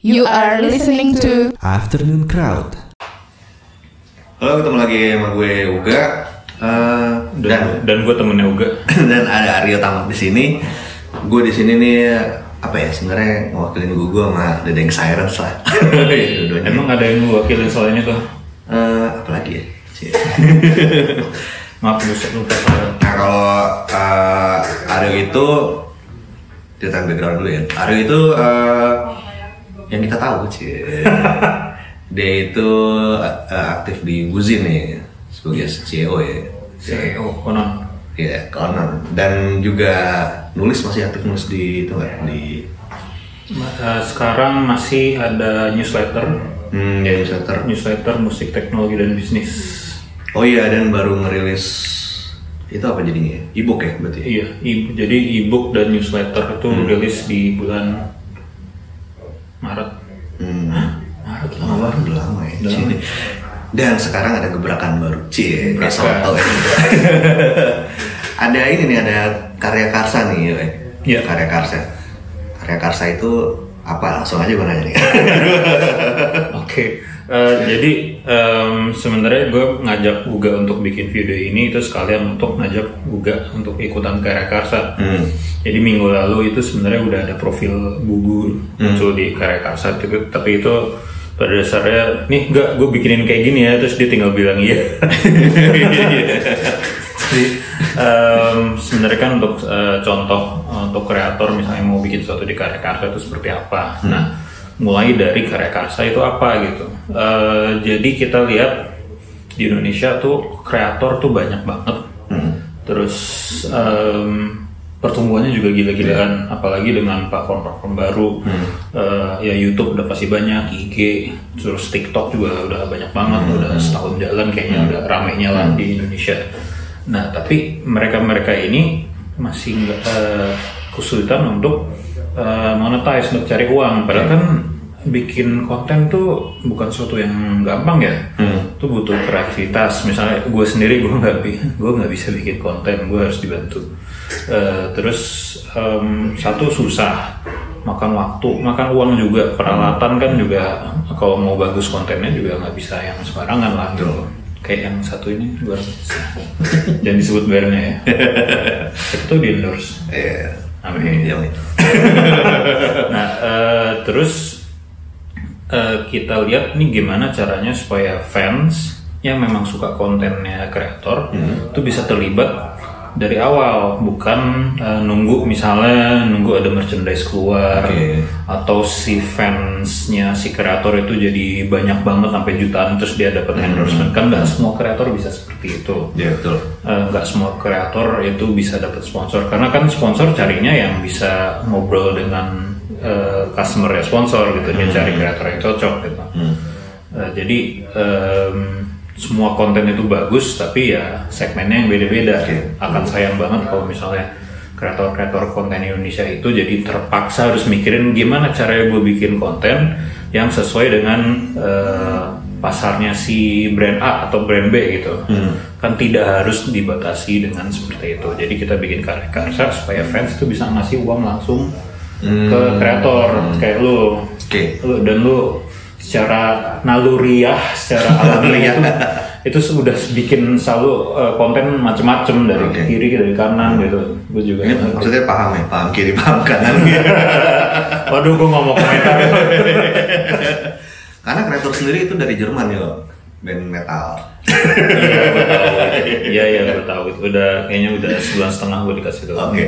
You are listening to Afternoon Crowd. Halo, ketemu lagi sama gue Uga Eh, dan dan dan gue temennya Uga dan ada Aryo Tamat di sini. Gue di sini nih apa ya sebenarnya ngewakilin gue gue sama Dedeng Sirens lah. Dua-duanya. emang ada yang lu wakilin selain itu Eh, apa lagi ya? Maaf lupa. Nah kalau eh, Aryo itu cerita background dulu ya. Aryo itu eh, yang kita tahu cie. Dia itu eh, aktif di Buzin nih sebagai CEO ya. CEO konon Iya, konon. Dan juga nulis masih aktif nulis di itu nggak di Eh, sekarang masih ada newsletter hmm, ya newsletter. newsletter musik teknologi dan bisnis Oh iya, dan baru ngerilis itu apa jadinya? Ebook ya berarti? iya i- jadi ebook dan newsletter itu rilis di bulan Maret Hmm. Maret Lama udah lama ya. Udah Cie. Dan sekarang ada gebrakan baru. Cie, Gebrakan. soto ya. ada ini nih, ada karya karsa nih, ya. Iya. Karya karsa. Karya karsa itu apa? Langsung aja gue nanya nih. Oke, eh, jadi em, sebenarnya gue ngajak Uga untuk bikin video ini itu sekalian untuk ngajak Uga untuk ikutan karya karsa. Hmm. Jadi minggu lalu itu sebenarnya udah ada profil Gugu muncul di karya karsa, tapi, tapi itu pada dasarnya nih enggak gue bikinin kayak gini ya, terus dia tinggal bilang iya. Jadi em, sebenarnya kan untuk eh, contoh untuk kreator misalnya mau bikin sesuatu di karya karsa itu seperti apa. Nah, mulai dari karya karsa itu apa gitu. Eh, jadi kita lihat di Indonesia tuh kreator tuh banyak banget. Terus em, pertumbuhannya juga gila-gilaan, apalagi dengan platform-platform baru. Eh, ya YouTube udah pasti banyak, IG, terus TikTok juga udah banyak banget, udah setahun jalan kayaknya udah ramenya lah di Indonesia. Nah, tapi mereka-mereka ini masih eh, kesulitan untuk eh, monetize untuk cari uang. Padahal kan bikin konten tuh bukan sesuatu yang gampang ya. Itu butuh kreativitas. Misalnya gue sendiri gue nggak gue nggak bisa bikin konten, gue harus dibantu. Eh, terus em, satu susah makan waktu, makan uang juga, peralatan kan juga kalau mau bagus kontennya juga nggak bisa yang sembarangan lah gitu. Kayak yang satu ini gue jangan disebut brandnya ya. Itu di endorse. Iya. Amin. Nah, eh, terus eh, kita lihat nih gimana caranya supaya fans yang memang suka kontennya kreator itu bisa terlibat dari awal, bukan eh, nunggu misalnya nunggu ada merchandise keluar Oke. atau si fansnya si kreator itu jadi banyak banget sampai jutaan terus dia dapat endorsement. Kan nggak semua kreator bisa seperti itu. Iya betul. Eh, nggak semua kreator itu bisa dapat sponsor. Karena kan sponsor carinya yang bisa ngobrol dengan eh, customer ya sponsor gitu dia cari kreator yang cocok gitu. Eh, jadi em, semua konten itu bagus tapi ya segmennya yang beda-beda. Akan sayang banget kalau misalnya kreator-kreator konten Indonesia itu jadi terpaksa harus mikirin gimana caranya gue bikin konten yang sesuai dengan eh, pasarnya si brand A atau brand B gitu. Kan tidak harus dibatasi dengan seperti itu. Jadi kita bikin karya karsa supaya fans itu bisa ngasih uang langsung ke kreator kayak lu. Oke. lu dan lu secara naluriah secara alamiah itu itu sudah bikin selalu eh, konten macem-macem dari Oke. kiri dari kanan gitu. Gue juga Ini maksudnya paham ya, paham kiri, paham kanan. waduh gue ngomong komentar. Karena kreator sendiri itu dari Jerman ya, band metal. iya gue tahu iya iya gue tahu itu udah kayaknya udah sebulan setengah gue dikasih tahu Oke.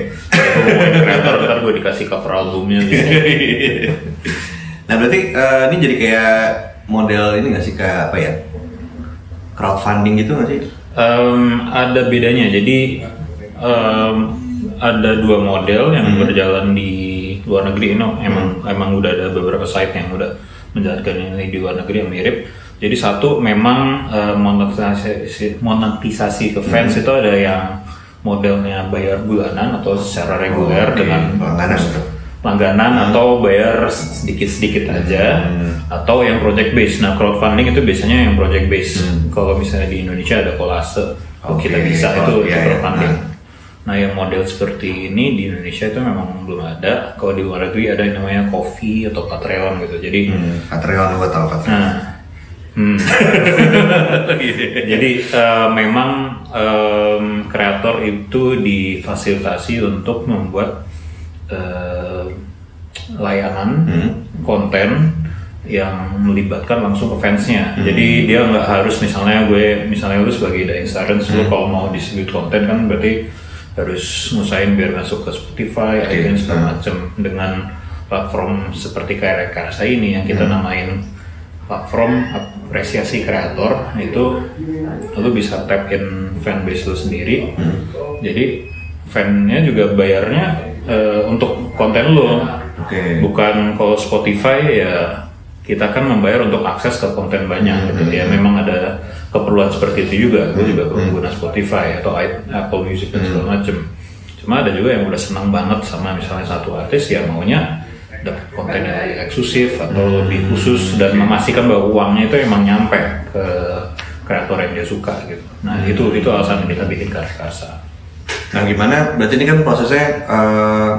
kreator ntar gue dikasih cover albumnya gitu Nah berarti eh, ini jadi kayak model ini nggak sih kayak apa ya? Crowdfunding gitu nggak sih? Ada bedanya. Jadi ada dua model yang berjalan di luar negeri. Ini emang emang udah ada beberapa site yang udah menjalankan ini di luar negeri yang mirip. Jadi satu memang eh, monetisasi monetisasi ke fans itu ada yang modelnya bayar bulanan atau secara reguler Oke, dengan langganan. langganan atau bayar sedikit-sedikit aja atau yang project base. Nah, crowdfunding itu biasanya yang project base. Kalau misalnya di Indonesia ada kolase, oh, kita bisa oh, itu iya, iya. crowdfunding. Nah yang model seperti ini di Indonesia itu memang belum ada. Kalau di luar negeri ada yang namanya Coffee atau Patreon gitu. Jadi Hmm, Patreon gue tau Patreon. Nah, hmm. jadi eh, memang em, kreator itu difasilitasi untuk membuat eh, layanan Hmm. konten yang melibatkan langsung ke fansnya. Jadi dia nggak harus misalnya gue misalnya lu sebagai The Insurance lu kalau mau distribute konten kan berarti harus ngusahain biar masuk ke Spotify, Oke. iTunes segala Hmm. macam dengan platform seperti kayak Rekarsa ini yang kita namain platform apresiasi kreator itu lu bisa tap in fanbase lu sendiri. Jadi fannya juga bayarnya eh, untuk konten lu Oke. bukan kalau Spotify ya kita kan membayar untuk akses ke konten banyak gitu. Ya memang ada keperluan seperti itu juga. Gue juga pengguna Spotify atau Apple Music dan segala macem. Cuma ada juga yang udah senang banget sama misalnya satu artis ya maunya dapat konten yang lebih eksklusif atau lebih khusus dan memastikan bahwa uangnya itu emang nyampe ke kreator yang dia suka gitu. Nah itu itu alasan kita bikin karya karsa Nah gimana? Berarti ini kan prosesnya eh,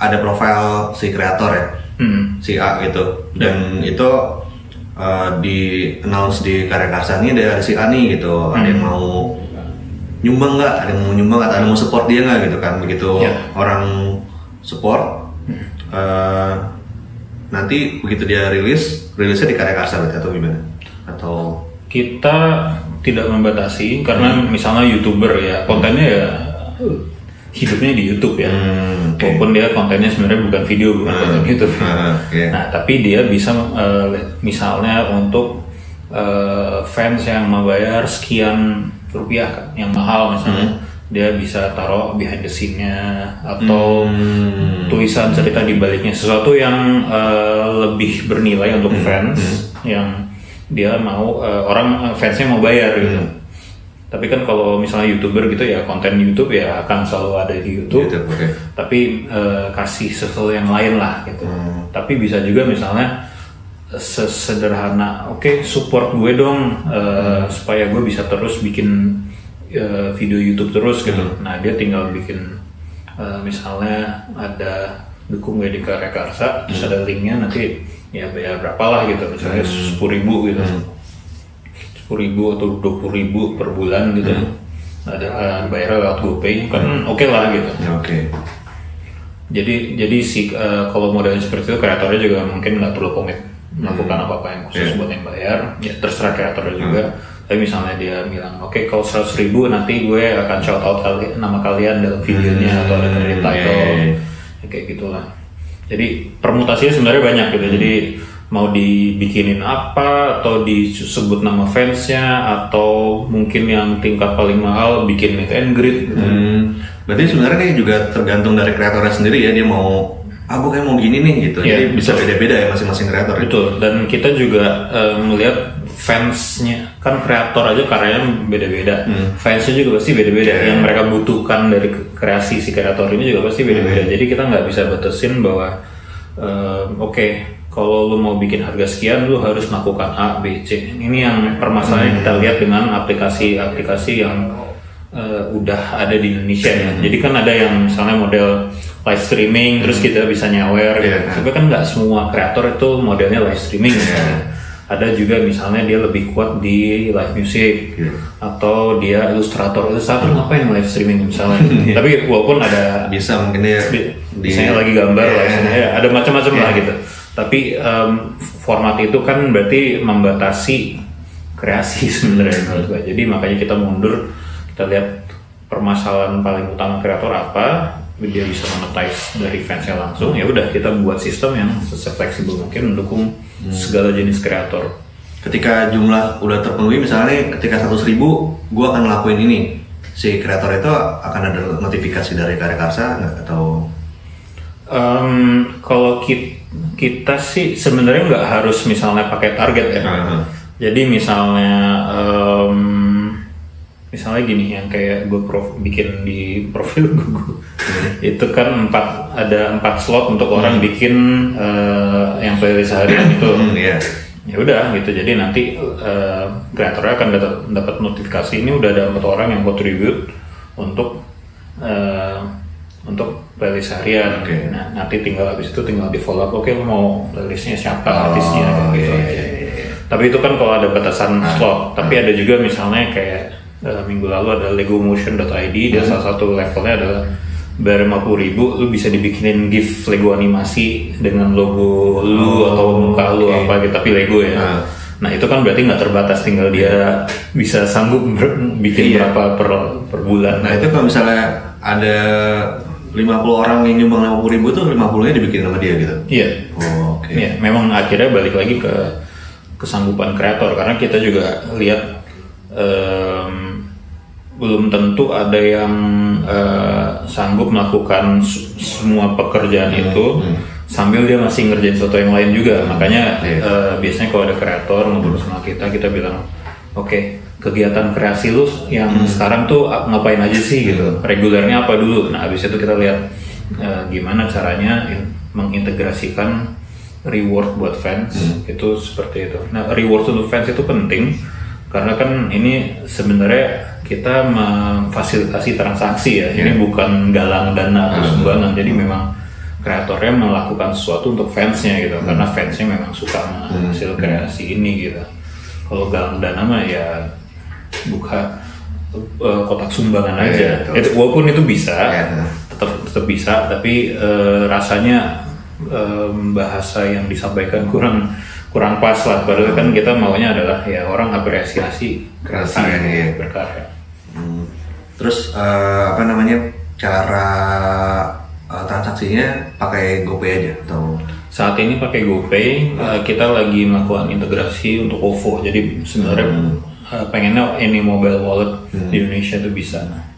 ada profil si kreator ya, Hmm. si A gitu, dan itu eh, di announce di karya karsa ini ada si A nih gitu, ada yang mau nyumbang nggak, ada yang mau nyumbang nggak, ada yang mau support dia nggak gitu kan, begitu Ya. orang support, eh, nanti begitu dia rilis, rilisnya di karya karsa atau gimana? Atau kita tidak membatasi karena misalnya youtuber ya kontennya ya uh, hidupnya di YouTube ya Hmm, oke. walaupun dia kontennya sebenarnya bukan video bukan konten YouTube ah, oke. nah tapi dia bisa uh, misalnya untuk uh, fans yang membayar sekian rupiah yang mahal misalnya dia bisa taruh behind the scene-nya atau Hmm. tulisan cerita di baliknya sesuatu yang uh, lebih bernilai untuk fans yang dia mau uh, orang fansnya mau bayar gitu. Tapi kan kalau misalnya youtuber gitu ya konten YouTube ya akan selalu ada di YouTube. YouTube, oke. Tapi uh, kasih sesuatu yang lain lah gitu. Hmm. Tapi bisa juga misalnya sesederhana, oke support gue dong uh, supaya gue bisa terus bikin uh, video YouTube terus gitu. Nah dia tinggal bikin uh, misalnya ada dukung gue di Karya Karsa, terus ada linknya nanti ya bayar berapa lah gitu, misalnya sepuluh ribu gitu, sepuluh ribu atau dua puluh ribu per bulan gitu. Ada uh, bayar lewat GoPay kan oke lah gitu. Ya, Oke. Jadi jadi si eh, kalau modelnya seperti itu kreatornya juga mungkin nggak perlu komit melakukan apa apa yang khusus Iya. buat yang bayar. Ya terserah kreatornya juga. Tapi misalnya dia bilang, oke kalau seratus ribu nanti gue akan shout out kali, nama kalian dalam videonya atau ada dari title, iya, iya. Ya, kayak gitulah. Jadi permutasinya sebenarnya banyak gitu. Jadi mau dibikinin apa atau disebut nama fansnya atau mungkin yang tingkat paling mahal bikin meet and greet gitu. Hmm, berarti sebenarnya ini juga tergantung dari kreatornya sendiri ya dia mau ah gue kayak mau gini nih gitu Iya, jadi bisa beda-beda ya masing-masing kreator ya? Betul, dan kita juga eh, melihat fansnya kan kreator aja karyanya beda-beda, fansnya juga pasti beda-beda. Iya. Yang mereka butuhkan dari kreasi si kreator ini juga pasti beda-beda. Jadi kita nggak bisa batasin bahwa eh, oke kalau lu mau bikin harga sekian lu harus melakukan A, B, C. Ini yang permasalahan yang kita lihat dengan aplikasi-aplikasi yang eh, udah ada di Indonesia ya. Jadi kan ada yang misalnya model live streaming terus kita bisa nyawer gitu. Iya. Tapi kan nggak semua kreator itu modelnya live streaming misalnya. Ada juga misalnya dia lebih kuat di live music Iya. atau dia ilustrator. Ilustrator ngapain live streaming misalnya? Tapi walaupun ada bisa mungkin dia di, misalnya lagi gambar lah, misalnya, ya, ada macam-macam lah gitu. Tapi em, format itu kan berarti membatasi kreasi sebenarnya menurut gue. Jadi makanya kita mundur, kita lihat permasalahan paling utama kreator apa, dia bisa monetize dari fansnya langsung. Ya udah kita buat sistem yang fleksibel mungkin mendukung segala jenis kreator. ketika jumlah udah terpenuhi misalnya ketika 100 ribu gue akan ngelakuin ini. Si kreator itu akan ada notifikasi dari karya karsa nggak? Atau? Em, kalau kita, kita sih sebenarnya nggak harus misalnya pakai target ya. Aha. Jadi misalnya, em, misalnya gini yang kayak gue prof, bikin di profil gue, itu kan empat ada empat slot untuk orang bikin eh, yang playlist harian itu. Iya. Ya udah gitu. Jadi nanti kreatornya akan dapat dapat notifikasi ini udah ada empat orang yang contribute untuk eh, untuk playlist harian. Oke. Nah, nanti tinggal habis itu tinggal di follow up. Oke, lu mau playlistnya siapa Oh, artisnya gitu iya, aja. iya, iya. Tapi itu kan kalau ada batasan Ah. slot. Tapi ada juga misalnya kayak eh, minggu lalu ada legomotion.id. Hmm. Dia salah satu levelnya adalah bayar 50 ribu, lu bisa dibikinin gift Lego animasi dengan logo lu Oh, atau muka lu oke. apa gitu, tapi Lego ya. Ah. Nah itu kan berarti nggak terbatas, tinggal dia bisa sanggup ber- bikin Iya. berapa per, per bulan. Nah itu kalau misalnya ada 50 orang yang nyumbang 50 ribu tuh 50 nya dibikin sama dia gitu. Iya. Oh, oke. Iya, memang akhirnya balik lagi ke kesanggupan kreator karena kita juga lihat em, belum tentu ada yang eh, sanggup melakukan semua pekerjaan itu sambil dia masih ngerjain sesuatu yang lain juga. Makanya Iya. eh, biasanya kalau ada kreator ngobrol sama kita, kita bilang, oke kegiatan kreasi lu yang sekarang tuh ap- ngapain aja sih? Gitu, regulernya apa dulu. Nah habis itu kita lihat eh, gimana caranya in- mengintegrasikan reward buat fans itu seperti itu. Nah reward untuk fans itu penting karena kan ini sebenarnya kita memfasilitasi transaksi ya. Ini bukan galang dana atau sumbangan. Jadi memang kreatornya melakukan sesuatu untuk fansnya gitu. Karena fansnya memang suka hasil kreasi ini gitu. Kalau galang dana mah ya buka eh, kotak sumbangan Iya, aja. betul. Itu walaupun itu bisa, Iya. tetap tetap bisa. Tapi eh, rasanya em, bahasa yang disampaikan kurang kurang pas lah. Padahal kan kita maunya adalah ya orang apresiasi Kreasi, iya. berkarya. Hmm. Terus eh, apa namanya cara eh, transaksinya pakai GoPay aja atau Saat ini pakai GoPay, eh, kita lagi melakukan integrasi untuk OVO. Jadi sebenarnya eh, pengennya ini mobile wallet di Indonesia itu bisa. Nah,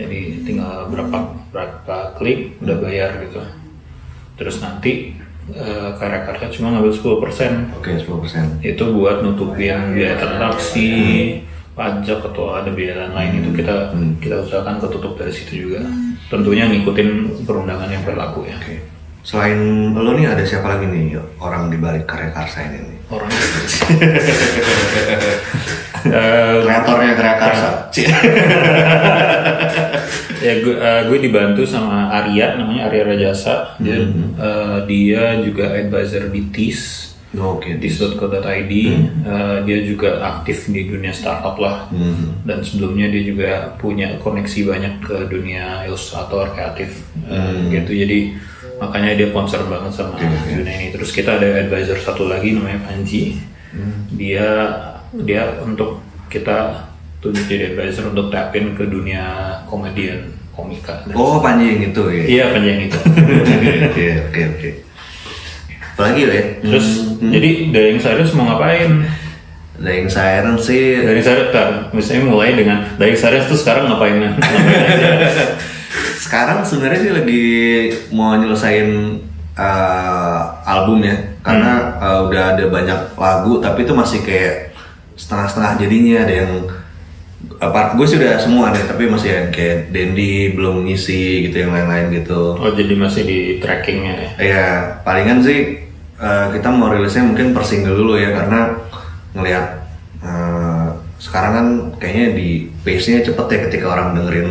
jadi tinggal berapa berapa klik udah bayar gitu. Terus nanti eh, karya-karya cuma ngambil 10% oke 10%. itu buat nutupin biaya transaksi, pajak atau ada biaya lain itu kita kita usahakan ketutup dari situ juga. Tentunya ngikutin perundangan yang berlaku ya. Oke. Selain lo nih ada siapa lagi nih orang di balik karya karsa ini nih? Orang Eh, Kreatornya karya karsa. Cie. ya gue, eh, gue dibantu sama Arya namanya Arya Rajasa dia eh, dia juga advisor di TIS Oke. tis.co.id Eh, dia juga aktif di dunia startup lah. Hmm. dan sebelumnya dia juga punya koneksi banyak ke dunia ilustrator kreatif eh, gitu. Jadi makanya dia concern banget sama dunia ini. Terus kita ada advisor satu lagi namanya Panji. Dia dia untuk kita tunjuk jadi advisor untuk tapin ke dunia komedian komika. Oh Panji yang itu ya. iya Panji yang itu. Oke oke oke. Apalagi ya? terus jadi Dayang Cyrus mau ngapain? Dying Siren sih. Dari Cyrus tar, misalnya mulai dengan Dari Cyrus tuh sekarang ngapain? Ngapain aja? sekarang sebenarnya sih lagi mau nyelesain uh, album ya. Karena uh, udah ada banyak lagu tapi itu masih kayak setengah-setengah jadinya ada yang uh, part gue sih udah semua deh tapi masih yang kayak Dendi belum ngisi gitu yang lain-lain gitu. Oh jadi masih di trackingnya ya? ya palingan sih uh, kita mau rilisnya mungkin per single dulu ya karena ngelihat uh, sekarang kan kayaknya di pace-nya cepet ya ketika orang dengerin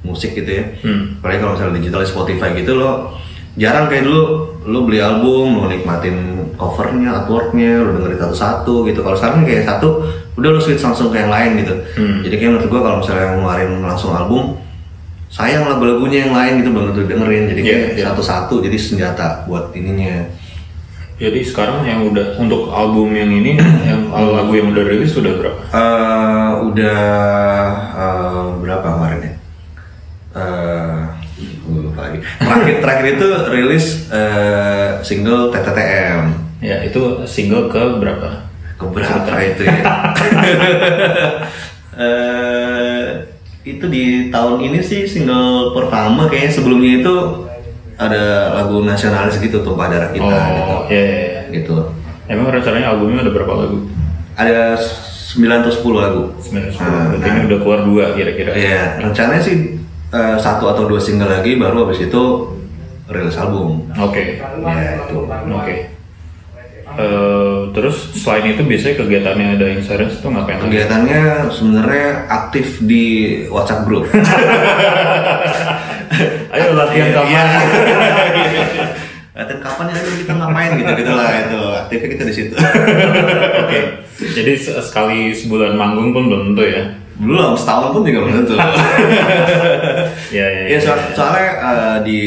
musik gitu ya Hmm. apalagi kalau misalnya digital di Spotify gitu lo jarang kayak dulu lo beli album lo nikmatin covernya artworknya lo dengerin satu-satu gitu kalau sekarang kayak satu udah lo switch langsung ke yang lain gitu Hmm. jadi kayak menurut gua kalau misalnya ngeluarin langsung album sayang lagu-lagunya yang lain gitu belum tentu dengerin jadi Iya, kayak iya. satu-satu jadi senjata buat ininya Jadi sekarang yang udah untuk album yang ini, yang lagu yang udah rilis sudah berapa? Eh, udah eh, berapa kemarin ya? Eh, gua lupa lagi. Terakhir terakhir itu rilis eh, single TTTM. Ya itu single ke berapa? Keberapa itu ya? Eh, itu di tahun ini sih single pertama kayaknya sebelumnya itu ada lagu nasionalis gitu tuh pada kita gitu. Oh, ya, ya, ya. gitu. Emang rencananya albumnya ada berapa lagu? Ada 9 atau 10 lagu. 9 Ah, Berarti ini udah keluar dua kira-kira. Iya, rencananya sih eh, satu atau dua single lagi baru habis itu rilis album. Oke, Ya itu. oke. Eh, terus selain itu biasanya kegiatannya ada Insurance itu ngapain? Kegiatannya sebenarnya aktif di WhatsApp group. Ayo latihan Iya, kapan? Latihan kapan ya ayo kita ngapain gitu gitu lah itu aktifnya kita di situ. Oke. Jadi se- sekali sebulan manggung pun belum tentu ya. Belum setahun pun juga belum tentu. Ya ya. Iya so- soalnya eh, di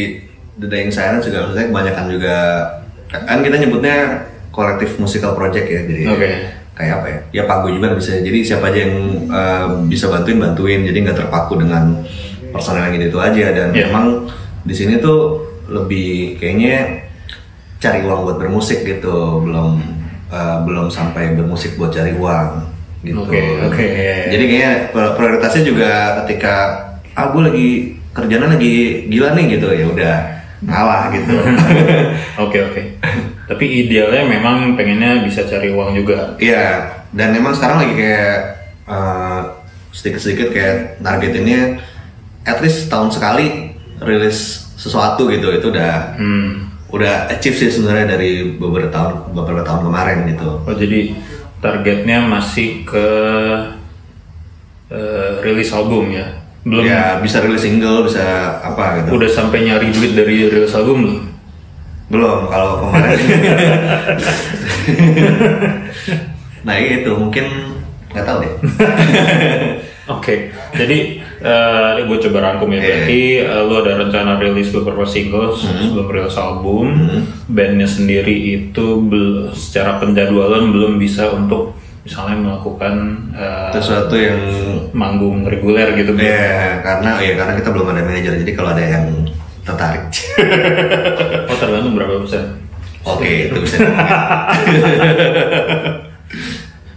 The Dying Silence juga maksudnya kebanyakan juga kan kita nyebutnya kolektif musical project ya jadi Oke. kayak apa ya ya paguyuban bisa jadi siapa aja yang eh, bisa bantuin bantuin jadi nggak terpaku dengan personel yang itu aja dan Iya. memang di sini tuh lebih kayaknya cari uang buat bermusik gitu belum eh, belum sampai bermusik buat cari uang gitu Oke, oke, iya, iya. jadi kayaknya pri- prioritasnya juga ketika ah gue lagi kerjaan lagi gila nih gitu ya udah ngalah gitu Oke oke. Tapi idealnya memang pengennya bisa cari uang juga. Iya, dan memang sekarang lagi kayak eh, sedikit-sedikit kayak targetinnya at least tahun sekali rilis sesuatu gitu itu udah Hmm. udah achieve sih sebenarnya dari beberapa tahun beberapa tahun kemarin gitu. Oh jadi targetnya masih ke eh, rilis album ya? Belum. Ya bisa rilis single bisa apa gitu. Udah sampai nyari duit dari rilis album belum? Belum kalau kemarin. nah itu mungkin nggak tahu deh. Oke, jadi eh gue coba rangkum ya. Iya. Berarti eh, lu ada rencana rilis beberapa single Hmm. sebelum rilis album. Bandnya sendiri itu secara penjadwalan belum bisa untuk misalnya melakukan eh, Sesuatu yang manggung reguler gitu. ya karena ya karena kita belum ada manajer jadi kalau ada yang tertarik. Oh tergantung berapa persen? Oke, itu bisa.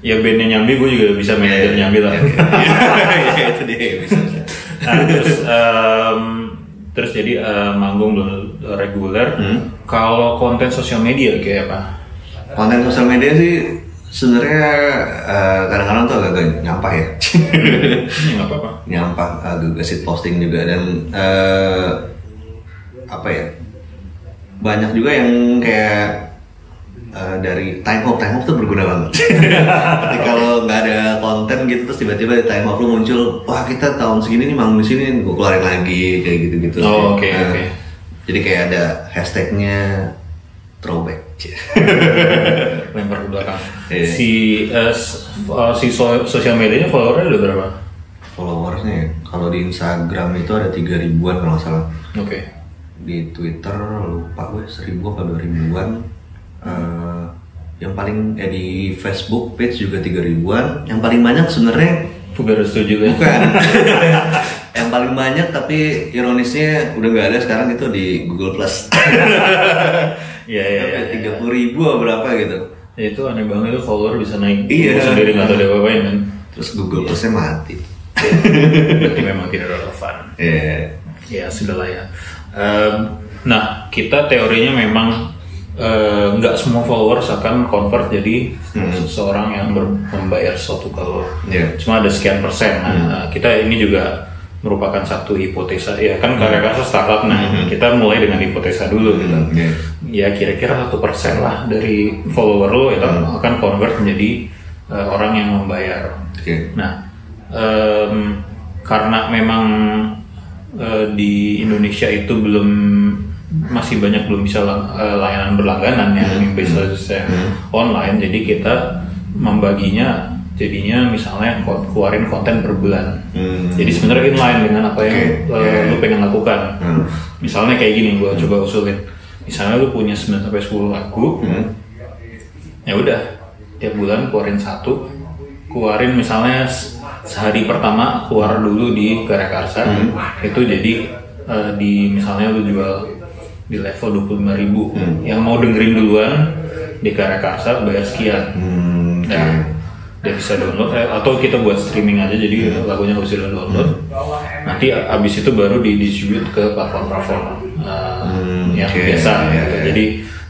Ya bandnya nyambi, gue juga bisa manajer Iya, nyambi lah. Iya, itu dia bisa. Nah, terus em, terus jadi eh, manggung belum reguler. Hmm. Kalau konten sosial media kayak apa? Konten sosial media sih sebenarnya eh, kadang-kadang tuh agak-agak nyampah ya. Nggak apa-apa. nyampah agak sit posting juga dan eh, apa ya banyak juga yang kayak eh, dari time hop time hop tuh berguna banget ketika lo nggak ada konten gitu terus tiba-tiba di time hop lo muncul wah kita tahun segini nih manggung di sini gue keluarin lagi kayak gitu gitu Oh, oke, oke. jadi kayak ada hashtagnya throwback lempar ke belakang. Iya. Si eh, si so- sosial medianya followernya udah berapa? followersnya ya, kalau di Instagram itu ada tiga ribuan kalau nggak salah Oke. di Twitter lupa gue seribu apa dua ribuan Eh, yang paling eh di Facebook page juga tiga ribuan yang paling banyak sebenarnya harus setuju ya. bukan yang paling banyak tapi ironisnya udah nggak ada sekarang itu di Google Plus Iya iya iya. tiga puluh ribu apa berapa gitu Ya, itu aneh banget itu follower bisa naik. Iya. Sendiri nggak tahu dia apain kan. terus Google Plusnya mati Berarti memang tidak relevan. Iya. Ya sudah lah ya. Em, nah kita teorinya memang eh, nggak semua followers akan convert jadi seseorang yang ber- membayar suatu kalau Iya. cuma ada sekian persen. Nah, kita ini juga merupakan satu hipotesa. Ya kan karya karsa startup. Nah kita mulai dengan hipotesa dulu gitu. Hmm, iya. ya kira-kira satu persen lah dari follower lo itu akan convert menjadi eh, orang yang membayar. Oke. Nah, em, karena memang eh, di Indonesia itu belum masih banyak belum bisa eh, layanan berlangganan yang bisa online, jadi kita membaginya jadinya misalnya keluarin konten per bulan. Hmm. Jadi sebenarnya inline dengan apa yang eh, iya. lu pengen lakukan. Hmm. Misalnya kayak gini, gua coba usulin. Misalnya lu punya 9 sampai 10 lagu, Hmm. ya udah tiap bulan keluarin satu keluarin misalnya se- sehari pertama keluar dulu di Karya Karsa itu jadi eh, di misalnya lu jual di level 25.000 ribu. Yang mau dengerin duluan di Karya Karsa bayar sekian. Hmm, oke. ya dia bisa download eh, atau kita buat streaming aja jadi lagunya harus download. Nanti a- abis itu baru di distribute ke platform-platform eh, Hmm, yang oke, biasa iya, gitu. iya. jadi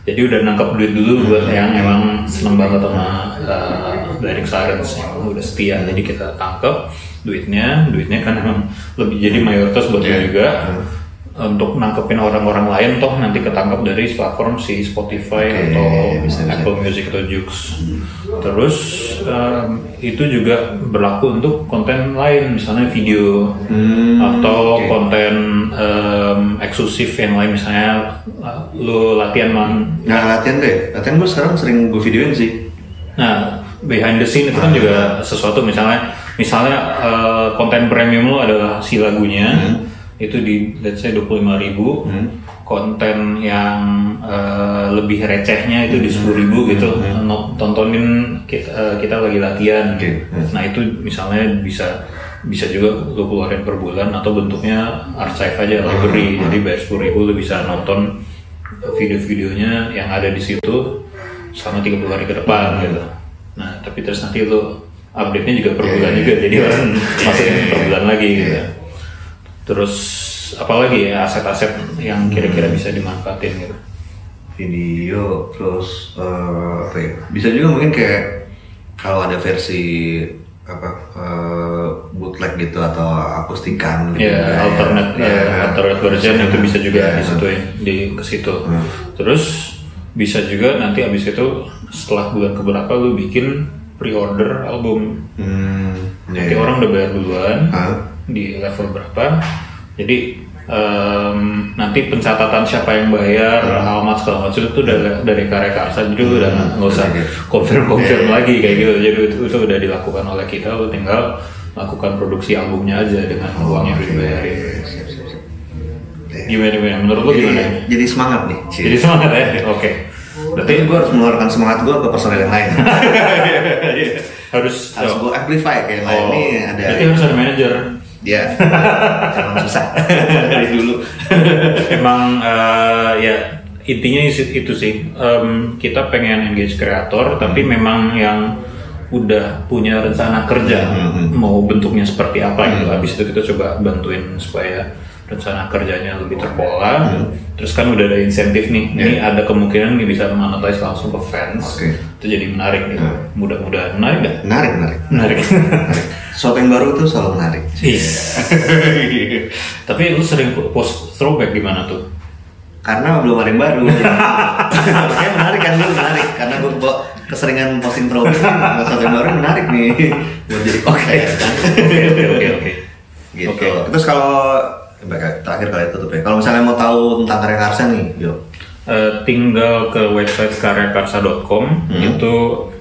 jadi udah nangkep duit dulu buat yang emang seneng banget sama uh, Direct Sirens yang udah setia jadi kita tangkep duitnya. Duitnya kan emang lebih jadi mayoritas buat Iya. lu juga untuk nangkepin orang-orang lain toh nanti ketangkap dari platform si Spotify Oke, atau bisa, bisa. Apple Music atau Joox. Terus em, itu juga berlaku untuk konten lain misalnya video Hmm, atau oke. konten em, eksklusif yang lain misalnya uh, lu latihan man Nah latihan deh, latihan gue sekarang sering gue videoin sih. Nah, behind the scene itu kan juga sesuatu misalnya misalnya eh, konten premium lo adalah si lagunya itu di let's say 25.000 ribu. Konten yang eh, lebih recehnya itu di 10.000 ribu gitu. No- tontonin kita, eh, kita lagi latihan. Oke. nah itu misalnya bisa bisa juga lo keluarin per bulan atau bentuknya archive aja library. Jadi bayar 10.000 ribu lo bisa nonton video-videonya yang ada di situ selama 30 hari ke depan gitu. Nah, tapi terus nanti lu update-nya juga per bulan juga, jadi orang masukin per bulan lagi gitu. Terus apalagi ya aset-aset yang kira-kira bisa dimanfaatin gitu. Video, terus eh, apa ya? Bisa juga mungkin kayak kalau ada versi apa eh, bootleg gitu atau akustikan gitu. Ya, alternate Ya, eh, alternate version itu bisa juga Ya. di situ ya, di ke situ. Terus bisa juga nanti abis itu setelah bulan keberapa lu bikin pre-order album. Hmm, ya, Nanti ya. orang udah bayar duluan Hah? Di level berapa. Jadi em, nanti pencatatan siapa yang bayar, alamat segala macam itu dari dari karya karsa jadi lu udah nggak usah confirm confirm lagi kayak gitu. Jadi itu, itu udah dilakukan oleh kita, tinggal lakukan produksi albumnya aja dengan uang yang dibayarin. Siap, siap. Gimana gimana? Menurut Jadi, gimana? jadi semangat nih. Jadi semangat ya? Oke. Berarti gue harus mengeluarkan semangat gue ke personel yang lain. Harus harus gue amplify kayak lain Oh, nih ada. berarti harus ada manajer. Ya, emang susah. Dari dulu. Emang eh, ya intinya itu sih. Em, kita pengen engage kreator tapi memang yang udah punya rencana kerja mau bentuknya seperti apa gitu. Habis itu kita coba bantuin supaya rencana kerjanya lebih terpola terus kan udah ada insentif nih ini ada kemungkinan nih bisa monetize langsung ke fans Oke. itu jadi menarik gitu mudah-mudahan menarik nggak Menarik, menarik. menarik menarik. Sesuatu yang baru tuh selalu menarik. Iya. Tapi lu sering post throwback di mana tuh? Karena belum ada yang baru. Makanya menarik kan dulu menarik karena gue keseringan posting throwback nih, sesuatu yang baru menarik nih buat jadi konten. Oke oke oke oke. gitu. Oke. Terus kalau terakhir kali tutup ya. Kalau misalnya mau tahu tentang karya Karsa nih, yuk. Eh, tinggal ke website karyakarsa.com itu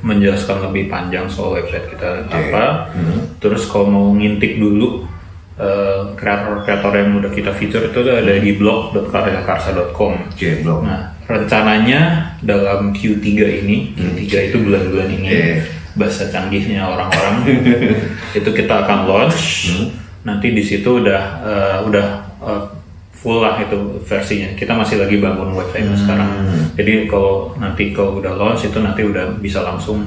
menjelaskan lebih panjang soal website kita apa. Terus kalau mau ngintip dulu eh, kreator-kreator yang udah kita feature itu ada di blog.karyakarsa.com. Oke, blog. Nah, rencananya dalam Q3 ini, Q3 itu bulan-bulan ini, Iya. bahasa canggihnya orang-orang, itu kita akan launch. Nanti di situ udah eh, udah eh, full lah itu versinya. Kita masih lagi bangun website sekarang. Jadi kalau nanti kalau udah launch itu nanti udah bisa langsung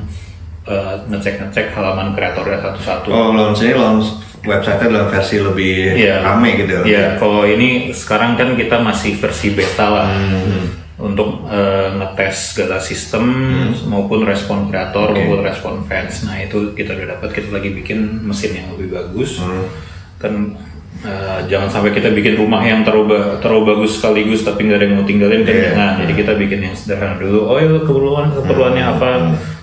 eh, ngecek-ngecek halaman kreatornya satu-satu. Oh, launchnya launch website-nya dalam versi lebih Iya. rame gitu. Iya, kalau ini sekarang kan kita masih versi beta lah untuk eh, ngetes segala sistem maupun respon kreator maupun respon fans. Nah itu kita udah dapat kita lagi bikin mesin yang lebih bagus. Kan eh, jangan sampai kita bikin rumah yang terlalu ba- terlalu bagus sekaligus tapi nggak ada yang mau tinggalin kan jangan. Jadi kita bikin yang sederhana dulu. Oh ya keperluan keperluannya apa?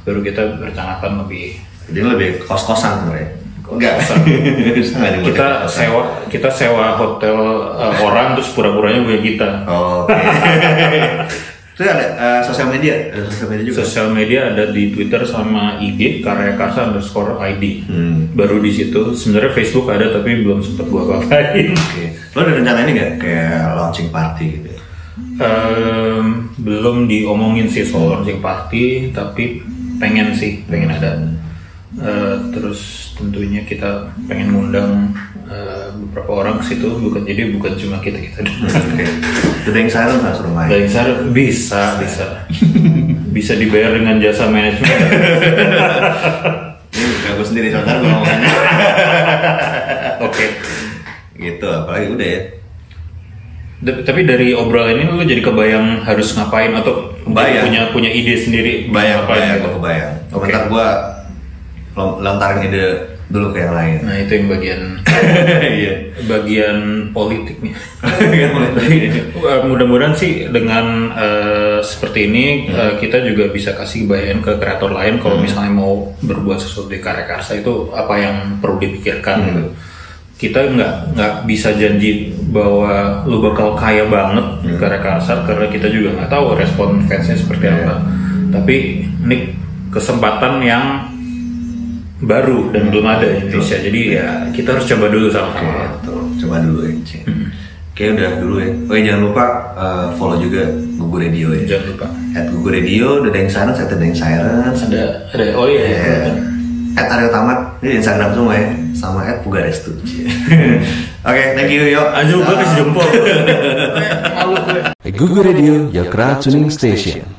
Baru kita rencanakan lebih Jadi lebih kos-kosan sebenarnya. Enggak. Sangat dibuat kita sewa kita sewa hotel uh, orang terus pura-puranya punya kita Oke. Terus ada eh, sosial media, ada sosial media juga. sosial media ada di Twitter sama IG karya karsa underscore ID Hmm. baru di situ sebenarnya Facebook ada tapi belum sempet gua papain Oke. Lo ada rencana ini nggak kayak launching party gitu? Em, belum diomongin sih soal launching party tapi pengen sih pengen ada Eh, terus tentunya kita pengen ngundang eh, beberapa orang ke situ bukan jadi bukan cuma kita kita Oke. Udah yang saya nggak suruh main. Dari Sar bisa, bisa. bisa dibayar dengan jasa manajemen. Ini gue sendiri sebentar gue ngomongin. Oke. gitu, apalagi udah ya. Tapi dari obrolan ini lu jadi kebayang harus ngapain atau Kebayang. punya punya ide sendiri Bayang, ngapain bayang, gitu? gue kebayang. Bentar gue lontarin ide dulu ke yang lain. Nah itu yang bagian Iya. bagian politiknya. Mudah-mudahan sih dengan eh, seperti ini eh, kita juga bisa kasih bayan ke kreator lain kalau misalnya mau berbuat sesuatu di karya karsa itu apa yang perlu dipikirkan gitu. Kita nggak nggak bisa janji bahwa lu bakal kaya banget di karya karsa karena kita juga nggak tahu respon fansnya seperti apa. Tapi ini kesempatan yang baru dan belum ada di Indonesia. Jadi ya kita harus coba dulu Oke, sama-sama. betul. Coba dulu ya. Ci. Oke, udah dulu ya. Oh jangan lupa uh, follow juga Gugu Radio ya. Jangan lupa. At Gugu Radio, ada yang silence, ada yang silence. Ada ada oh iya. iya. Ya. At Aryo Tamat, ini Instagram semua ya. Sama at Pugarestu. Oke, thank you, yuk. Anjir gue kasih jempol. Google Radio, your crowd tuning station.